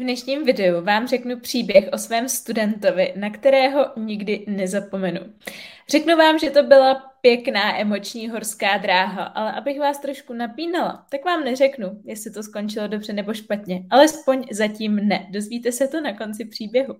V dnešním videu vám řeknu příběh o svém studentovi, na kterého nikdy nezapomenu. Řeknu vám, že to byla pěkná emoční horská dráha, ale abych vás trošku napínala, tak vám neřeknu, jestli to skončilo dobře nebo špatně. Alespoň zatím ne. Dozvíte se to na konci příběhu.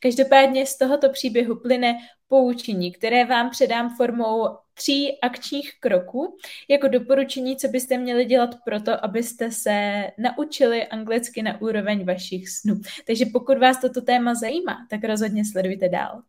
Každopádně z tohoto příběhu plyne poučení, které vám předám formou tří akčních kroků jako doporučení, co byste měli dělat proto, abyste se naučili anglicky na úroveň vašich snů. Takže pokud vás toto téma zajímá, tak rozhodně sledujte dál.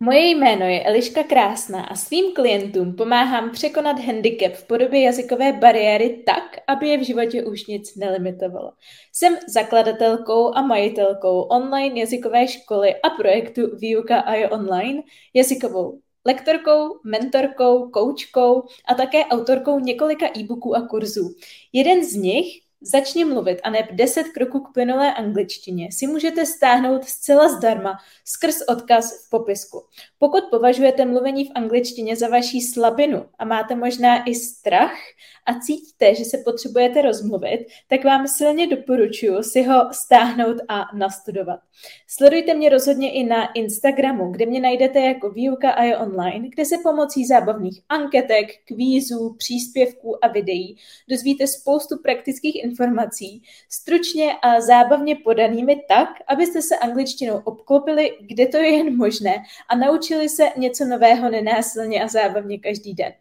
Moje jméno je Eliška Krásná a svým klientům pomáhám překonat handicap v podobě jazykové bariéry tak, aby je v životě už nic nelimitovalo. Jsem zakladatelkou a majitelkou online jazykové školy a projektu Výuka a je online, jazykovou lektorkou, mentorkou, koučkou a také autorkou několika e-booků a kurzů. Jeden z nich Začni mluvit a neb 10 kroků k plynulé angličtině si můžete stáhnout zcela zdarma skrz odkaz v popisku. Pokud považujete mluvení v angličtině za vaší slabinu a máte možná i strach a cítíte, že se potřebujete rozmluvit, tak vám silně doporučuji si ho stáhnout a nastudovat. Sledujte mě rozhodně i na Instagramu, kde mě najdete jako výuka a je online, kde se pomocí zábavných anketek, kvízů, příspěvků a videí dozvíte spoustu praktických informací, stručně a zábavně podanými tak, abyste se angličtinou obklopili, kde to je jen možné a naučili se něco nového nenásilně a zábavně každý den.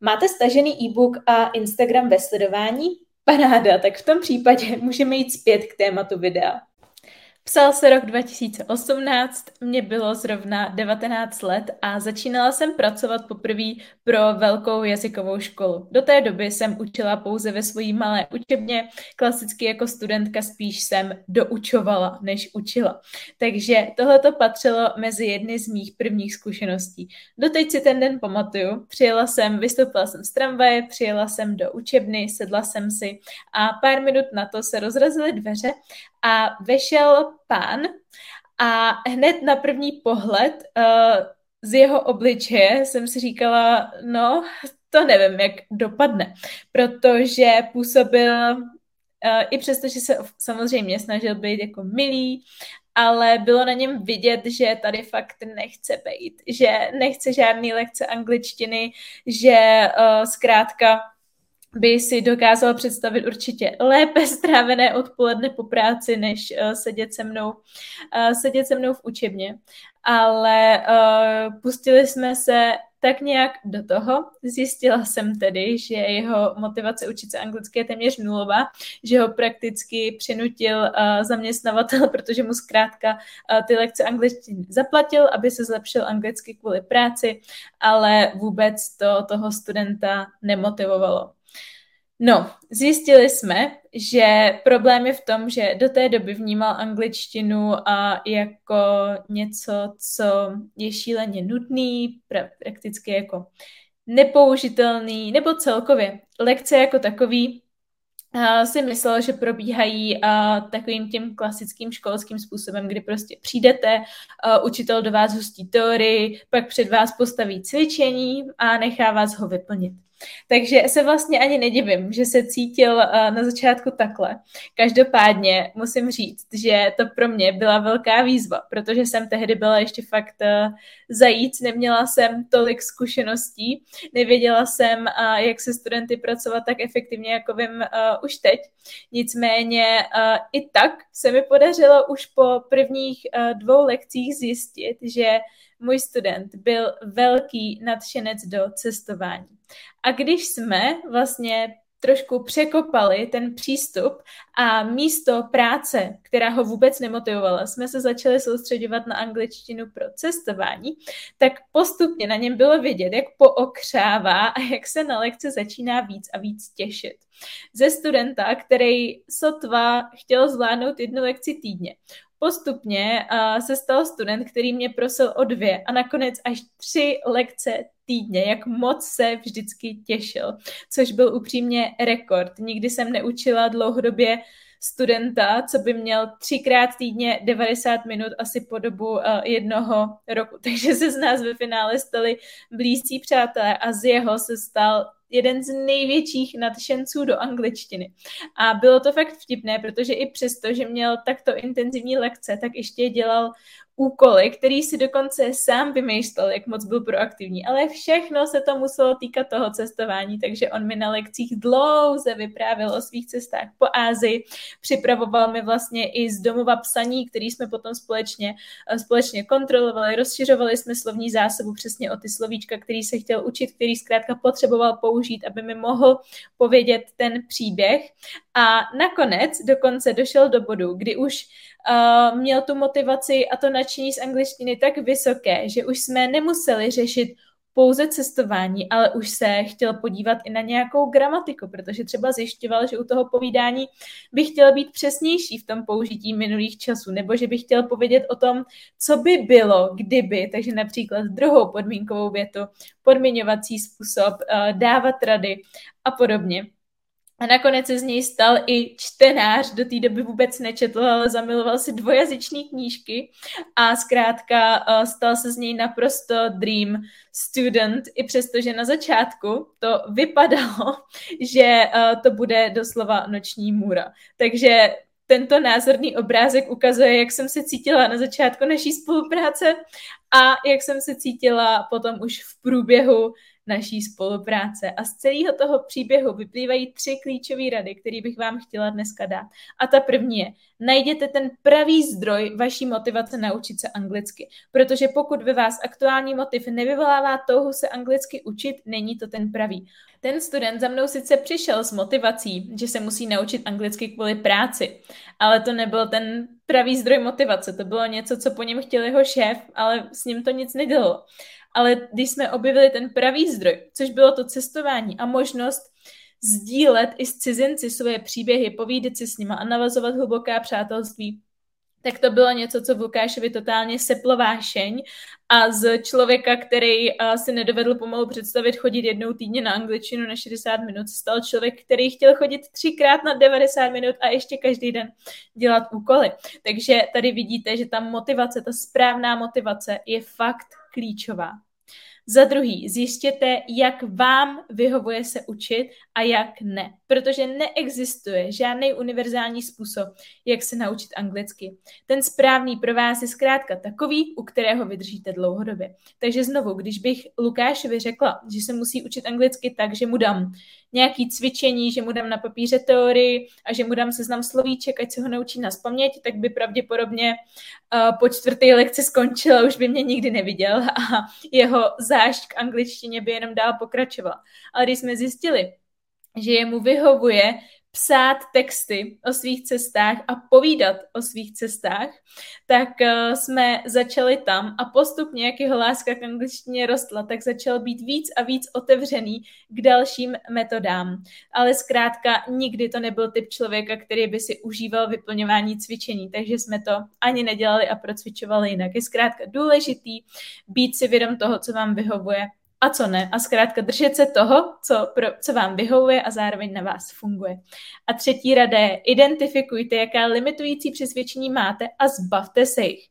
Máte stažený e-book a Instagram ve sledování? Paráda, tak v tom případě můžeme jít zpět k tématu videa. Psal se rok 2018, mě bylo zrovna 19 let a začínala jsem pracovat poprvé pro velkou jazykovou školu. Do té doby jsem učila pouze ve svojí malé učebně, klasicky jako studentka spíš jsem doučovala, než učila. Takže tohle to patřilo mezi jedny z mých prvních zkušeností. Doteď si ten den pamatuju, přijela jsem, vystoupila jsem z tramvaje, přijela jsem do učebny, sedla jsem si a pár minut na to se rozrazily dveře a vešel pán a hned na první pohled uh, z jeho obličeje jsem si říkala, no, to nevím, jak dopadne, protože působil, uh, i přesto, že se samozřejmě snažil být jako milý, ale bylo na něm vidět, že tady fakt nechce být, že nechce žádný lekce angličtiny, že uh, zkrátka by si dokázal představit určitě lépe strávené odpoledne po práci, než uh, sedět se mnou, uh, sedět se mnou v učebně. Ale uh, pustili jsme se tak nějak do toho. Zjistila jsem tedy, že jeho motivace učit se anglicky je téměř nulová, že ho prakticky přinutil uh, zaměstnavatel, protože mu zkrátka uh, ty lekce angličtiny zaplatil, aby se zlepšil anglicky kvůli práci, ale vůbec to toho studenta nemotivovalo. No, zjistili jsme, že problém je v tom, že do té doby vnímal angličtinu a jako něco, co je šíleně nudný, prakticky jako nepoužitelný, nebo celkově lekce jako takový uh, si myslel, že probíhají uh, takovým tím klasickým školským způsobem, kdy prostě přijdete, uh, učitel do vás hustí teorii, pak před vás postaví cvičení a nechá vás ho vyplnit. Takže se vlastně ani nedivím, že se cítil uh, na začátku takhle. Každopádně musím říct, že to pro mě byla velká výzva, protože jsem tehdy byla ještě fakt uh, zajíc, neměla jsem tolik zkušeností, nevěděla jsem, uh, jak se studenty pracovat tak efektivně, jako vím už teď. Nicméně i tak se mi podařilo už po prvních dvou lekcích zjistit, že můj student byl velký nadšenec do cestování. A když jsme vlastně trošku překopali ten přístup a místo práce, která ho vůbec nemotivovala, jsme se začali soustředovat na angličtinu pro cestování, tak postupně na něm bylo vidět, jak pookřává a jak se na lekce začíná víc a víc těšit. Ze studenta, který sotva chtěl zvládnout jednu lekci týdně, Postupně uh, se stal student, který mě prosil o dvě a nakonec až tři lekce týdně, jak moc se vždycky těšil, což byl upřímně rekord. Nikdy jsem neučila dlouhodobě studenta, co by měl třikrát týdně 90 minut asi po dobu uh, jednoho roku. Takže se z nás ve finále stali blízcí přátelé a z jeho se stal jeden z největších nadšenců do angličtiny. A bylo to fakt vtipné, protože i přesto, že měl takto intenzivní lekce, tak ještě dělal úkoly, který si dokonce sám vymýšlel, jak moc byl proaktivní. Ale všechno se to muselo týkat toho cestování, takže on mi na lekcích dlouze vyprávěl o svých cestách po Ázii, připravoval mi vlastně i z domova psaní, který jsme potom společně, eh, společně kontrolovali, rozšiřovali jsme slovní zásobu přesně o ty slovíčka, který se chtěl učit, který zkrátka potřeboval použít, aby mi mohl povědět ten příběh. A nakonec dokonce došel do bodu, kdy už uh, měl tu motivaci a to nadšení z angličtiny tak vysoké, že už jsme nemuseli řešit pouze cestování, ale už se chtěl podívat i na nějakou gramatiku, protože třeba zjišťoval, že u toho povídání by chtěl být přesnější v tom použití minulých časů, nebo že by chtěl povědět o tom, co by bylo, kdyby, takže například druhou podmínkovou větu, podmiňovací způsob, uh, dávat rady a podobně. A nakonec se z něj stal i čtenář, do té doby vůbec nečetl, ale zamiloval si dvojazyční knížky a zkrátka eh, stal se z něj naprosto dream student, i přesto, že na začátku to vypadalo, že eh, to bude doslova noční můra. Takže tento názorný obrázek ukazuje, jak jsem se cítila na začátku naší spolupráce a jak jsem se cítila potom už v průběhu naší spolupráce. A z celého toho příběhu vyplývají tři klíčové rady, které bych vám chtěla dneska dát. A ta první je, najděte ten pravý zdroj vaší motivace naučit se anglicky. Protože pokud ve vás aktuální motiv nevyvolává touhu se anglicky učit, není to ten pravý. Ten student za mnou sice přišel s motivací, že se musí naučit anglicky kvůli práci, ale to nebyl ten pravý zdroj motivace. To bylo něco, co po něm chtěl jeho šéf, ale s ním to nic nedělalo ale když jsme objevili ten pravý zdroj, což bylo to cestování a možnost sdílet i s cizinci svoje příběhy, povídat si s nima a navazovat hluboká přátelství, tak to bylo něco, co v Lukášovi totálně seplo vášeň a z člověka, který si nedovedl pomalu představit chodit jednou týdně na angličtinu na 60 minut, stal člověk, který chtěl chodit třikrát na 90 minut a ještě každý den dělat úkoly. Takže tady vidíte, že ta motivace, ta správná motivace je fakt klíčová. Za druhý, zjistěte, jak vám vyhovuje se učit a jak ne. Protože neexistuje žádný univerzální způsob, jak se naučit anglicky. Ten správný pro vás je zkrátka takový, u kterého vydržíte dlouhodobě. Takže znovu, když bych Lukášovi řekla, že se musí učit anglicky tak, že mu dám nějaký cvičení, že mu dám na papíře teorii a že mu dám seznam slovíček, ať se ho naučí na spaměť, tak by pravděpodobně uh, po čtvrté lekci skončil a už by mě nikdy neviděl a jeho zášť k angličtině by jenom dál pokračovala. Ale když jsme zjistili, že jemu vyhovuje psát texty o svých cestách a povídat o svých cestách, tak uh, jsme začali tam a postupně, jak jeho láska k angličtině rostla, tak začal být víc a víc otevřený k dalším metodám. Ale zkrátka nikdy to nebyl typ člověka, který by si užíval vyplňování cvičení, takže jsme to ani nedělali a procvičovali jinak. Je zkrátka důležitý být si vědom toho, co vám vyhovuje a co ne. A zkrátka držet se toho, co, pro, co vám vyhovuje a zároveň na vás funguje. A třetí rada je, identifikujte, jaká limitující přesvědčení máte a zbavte se jich.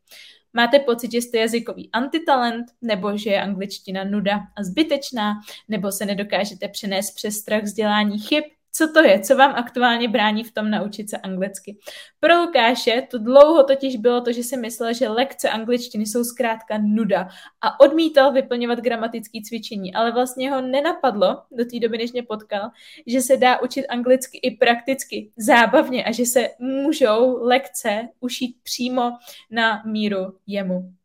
Máte pocit, že jste jazykový antitalent, nebo že je angličtina nuda a zbytečná, nebo se nedokážete přenést přes strach vzdělání chyb, co to je? Co vám aktuálně brání v tom naučit se anglicky? Pro Lukáše to dlouho totiž bylo to, že si myslel, že lekce angličtiny jsou zkrátka nuda a odmítal vyplňovat gramatické cvičení, ale vlastně ho nenapadlo do té doby, než mě potkal, že se dá učit anglicky i prakticky, zábavně a že se můžou lekce ušít přímo na míru jemu.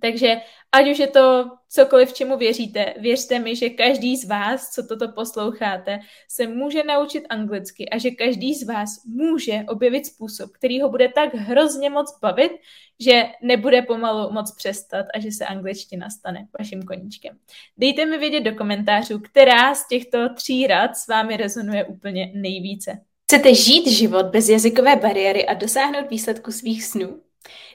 Takže ať už je to cokoliv, čemu věříte, věřte mi, že každý z vás, co toto posloucháte, se může naučit anglicky a že každý z vás může objevit způsob, který ho bude tak hrozně moc bavit, že nebude pomalu moc přestat a že se angličtina stane vaším koníčkem. Dejte mi vědět do komentářů, která z těchto tří rad s vámi rezonuje úplně nejvíce. Chcete žít život bez jazykové bariéry a dosáhnout výsledku svých snů?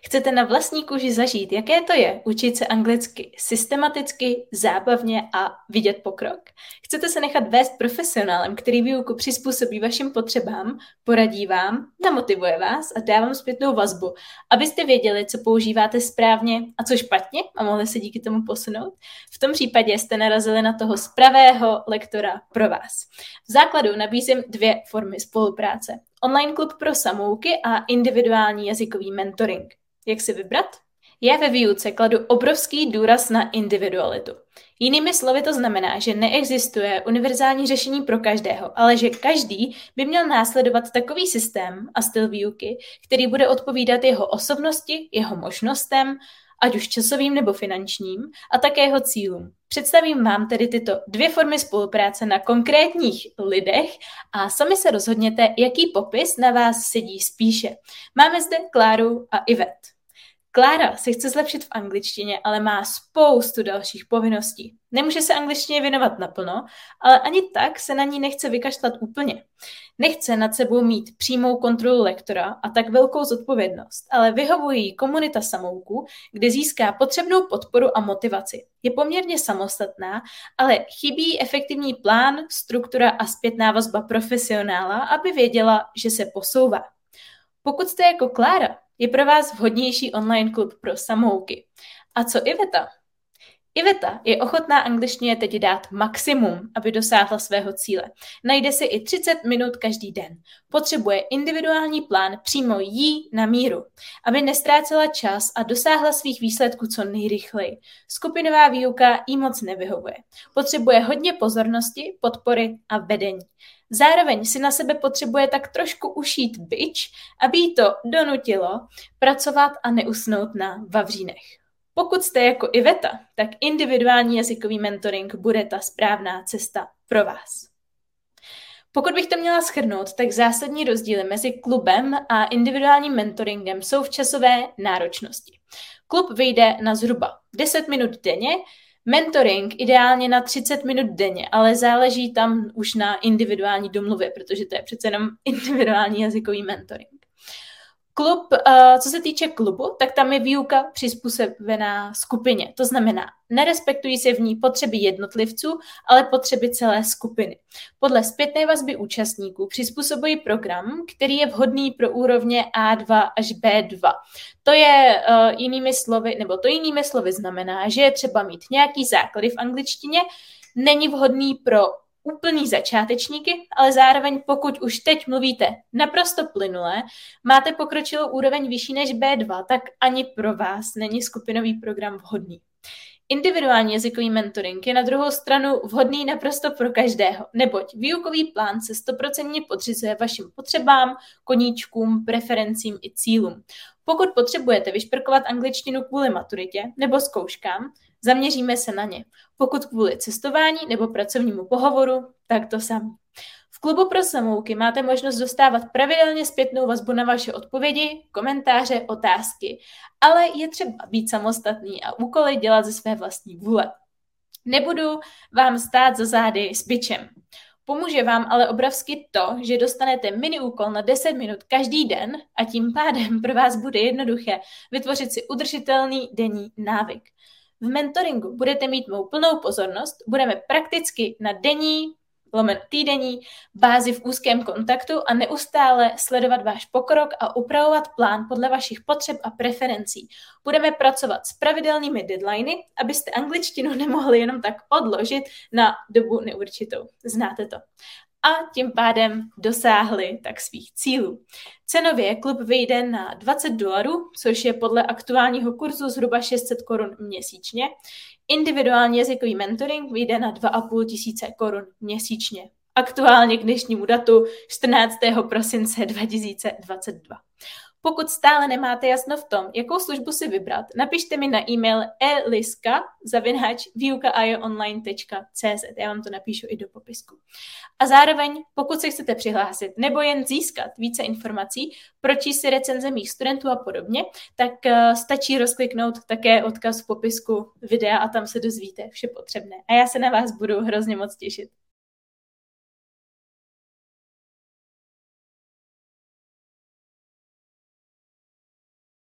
Chcete na vlastní kůži zažít, jaké to je učit se anglicky systematicky, zábavně a vidět pokrok? Chcete se nechat vést profesionálem, který výuku přizpůsobí vašim potřebám, poradí vám, namotivuje vás a dá vám zpětnou vazbu, abyste věděli, co používáte správně a co špatně a mohli se díky tomu posunout? V tom případě jste narazili na toho spravého lektora pro vás. V základu nabízím dvě formy spolupráce. Online klub pro samouky a individuální jazykový mentoring. Jak si vybrat? Já ve výuce kladu obrovský důraz na individualitu. Jinými slovy to znamená, že neexistuje univerzální řešení pro každého, ale že každý by měl následovat takový systém a styl výuky, který bude odpovídat jeho osobnosti, jeho možnostem, ať už časovým nebo finančním, a také jeho cílům. Představím vám tedy tyto dvě formy spolupráce na konkrétních lidech a sami se rozhodněte, jaký popis na vás sedí spíše. Máme zde Kláru a Ivet. Klára se chce zlepšit v angličtině, ale má spoustu dalších povinností. Nemůže se angličtině věnovat naplno, ale ani tak se na ní nechce vykašlat úplně. Nechce nad sebou mít přímou kontrolu lektora a tak velkou zodpovědnost, ale vyhovují komunita samouků, kde získá potřebnou podporu a motivaci. Je poměrně samostatná, ale chybí efektivní plán, struktura a zpětná vazba profesionála, aby věděla, že se posouvá. Pokud jste jako Klára, je pro vás vhodnější online klub pro samouky. A co Iveta? Iveta je ochotná angličtině teď dát maximum, aby dosáhla svého cíle. Najde si i 30 minut každý den. Potřebuje individuální plán přímo jí na míru, aby nestrácela čas a dosáhla svých výsledků co nejrychleji. Skupinová výuka jí moc nevyhovuje. Potřebuje hodně pozornosti, podpory a vedení. Zároveň si na sebe potřebuje tak trošku ušít byč, aby jí to donutilo pracovat a neusnout na vavřínech. Pokud jste jako Iveta, tak individuální jazykový mentoring bude ta správná cesta pro vás. Pokud bych to měla schrnout, tak zásadní rozdíly mezi klubem a individuálním mentoringem jsou v časové náročnosti. Klub vyjde na zhruba 10 minut denně, Mentoring ideálně na 30 minut denně, ale záleží tam už na individuální domluvě, protože to je přece jenom individuální jazykový mentoring. Klub, eh, co se týče klubu, tak tam je výuka přizpůsobená skupině. To znamená, nerespektují se v ní potřeby jednotlivců, ale potřeby celé skupiny. Podle zpětné vazby účastníků přizpůsobují program, který je vhodný pro úrovně A2 až B2. To je uh, jinými slovy, nebo to jinými slovy znamená, že je třeba mít nějaký základy v angličtině, není vhodný pro úplný začátečníky, ale zároveň pokud už teď mluvíte naprosto plynule, máte pokročilou úroveň vyšší než B2, tak ani pro vás není skupinový program vhodný. Individuální jazykový mentoring je na druhou stranu vhodný naprosto pro každého, neboť výukový plán se stoprocentně podřizuje vašim potřebám, koníčkům, preferencím i cílům. Pokud potřebujete vyšperkovat angličtinu kvůli maturitě nebo zkouškám, Zaměříme se na ně. Pokud kvůli cestování nebo pracovnímu pohovoru, tak to samé. V klubu pro samouky máte možnost dostávat pravidelně zpětnou vazbu na vaše odpovědi, komentáře, otázky, ale je třeba být samostatný a úkoly dělat ze své vlastní vůle. Nebudu vám stát za zády s bičem. Pomůže vám ale obrovsky to, že dostanete mini úkol na 10 minut každý den a tím pádem pro vás bude jednoduché vytvořit si udržitelný denní návyk. V mentoringu budete mít mou plnou pozornost, budeme prakticky na denní, lomen týdenní bázi v úzkém kontaktu a neustále sledovat váš pokrok a upravovat plán podle vašich potřeb a preferencí. Budeme pracovat s pravidelnými deadliny, abyste angličtinu nemohli jenom tak odložit na dobu neurčitou. Znáte to a tím pádem dosáhli tak svých cílů. Cenově klub vyjde na 20 dolarů, což je podle aktuálního kurzu zhruba 600 korun měsíčně. Individuální jazykový mentoring vyjde na 2,5 tisíce korun měsíčně. Aktuálně k dnešnímu datu 14. prosince 2022. Pokud stále nemáte jasno v tom, jakou službu si vybrat, napište mi na e-mail eliska Já vám to napíšu i do popisku. A zároveň, pokud se chcete přihlásit nebo jen získat více informací, pročíst si recenze mých studentů a podobně, tak uh, stačí rozkliknout také odkaz v popisku videa a tam se dozvíte vše potřebné. A já se na vás budu hrozně moc těšit.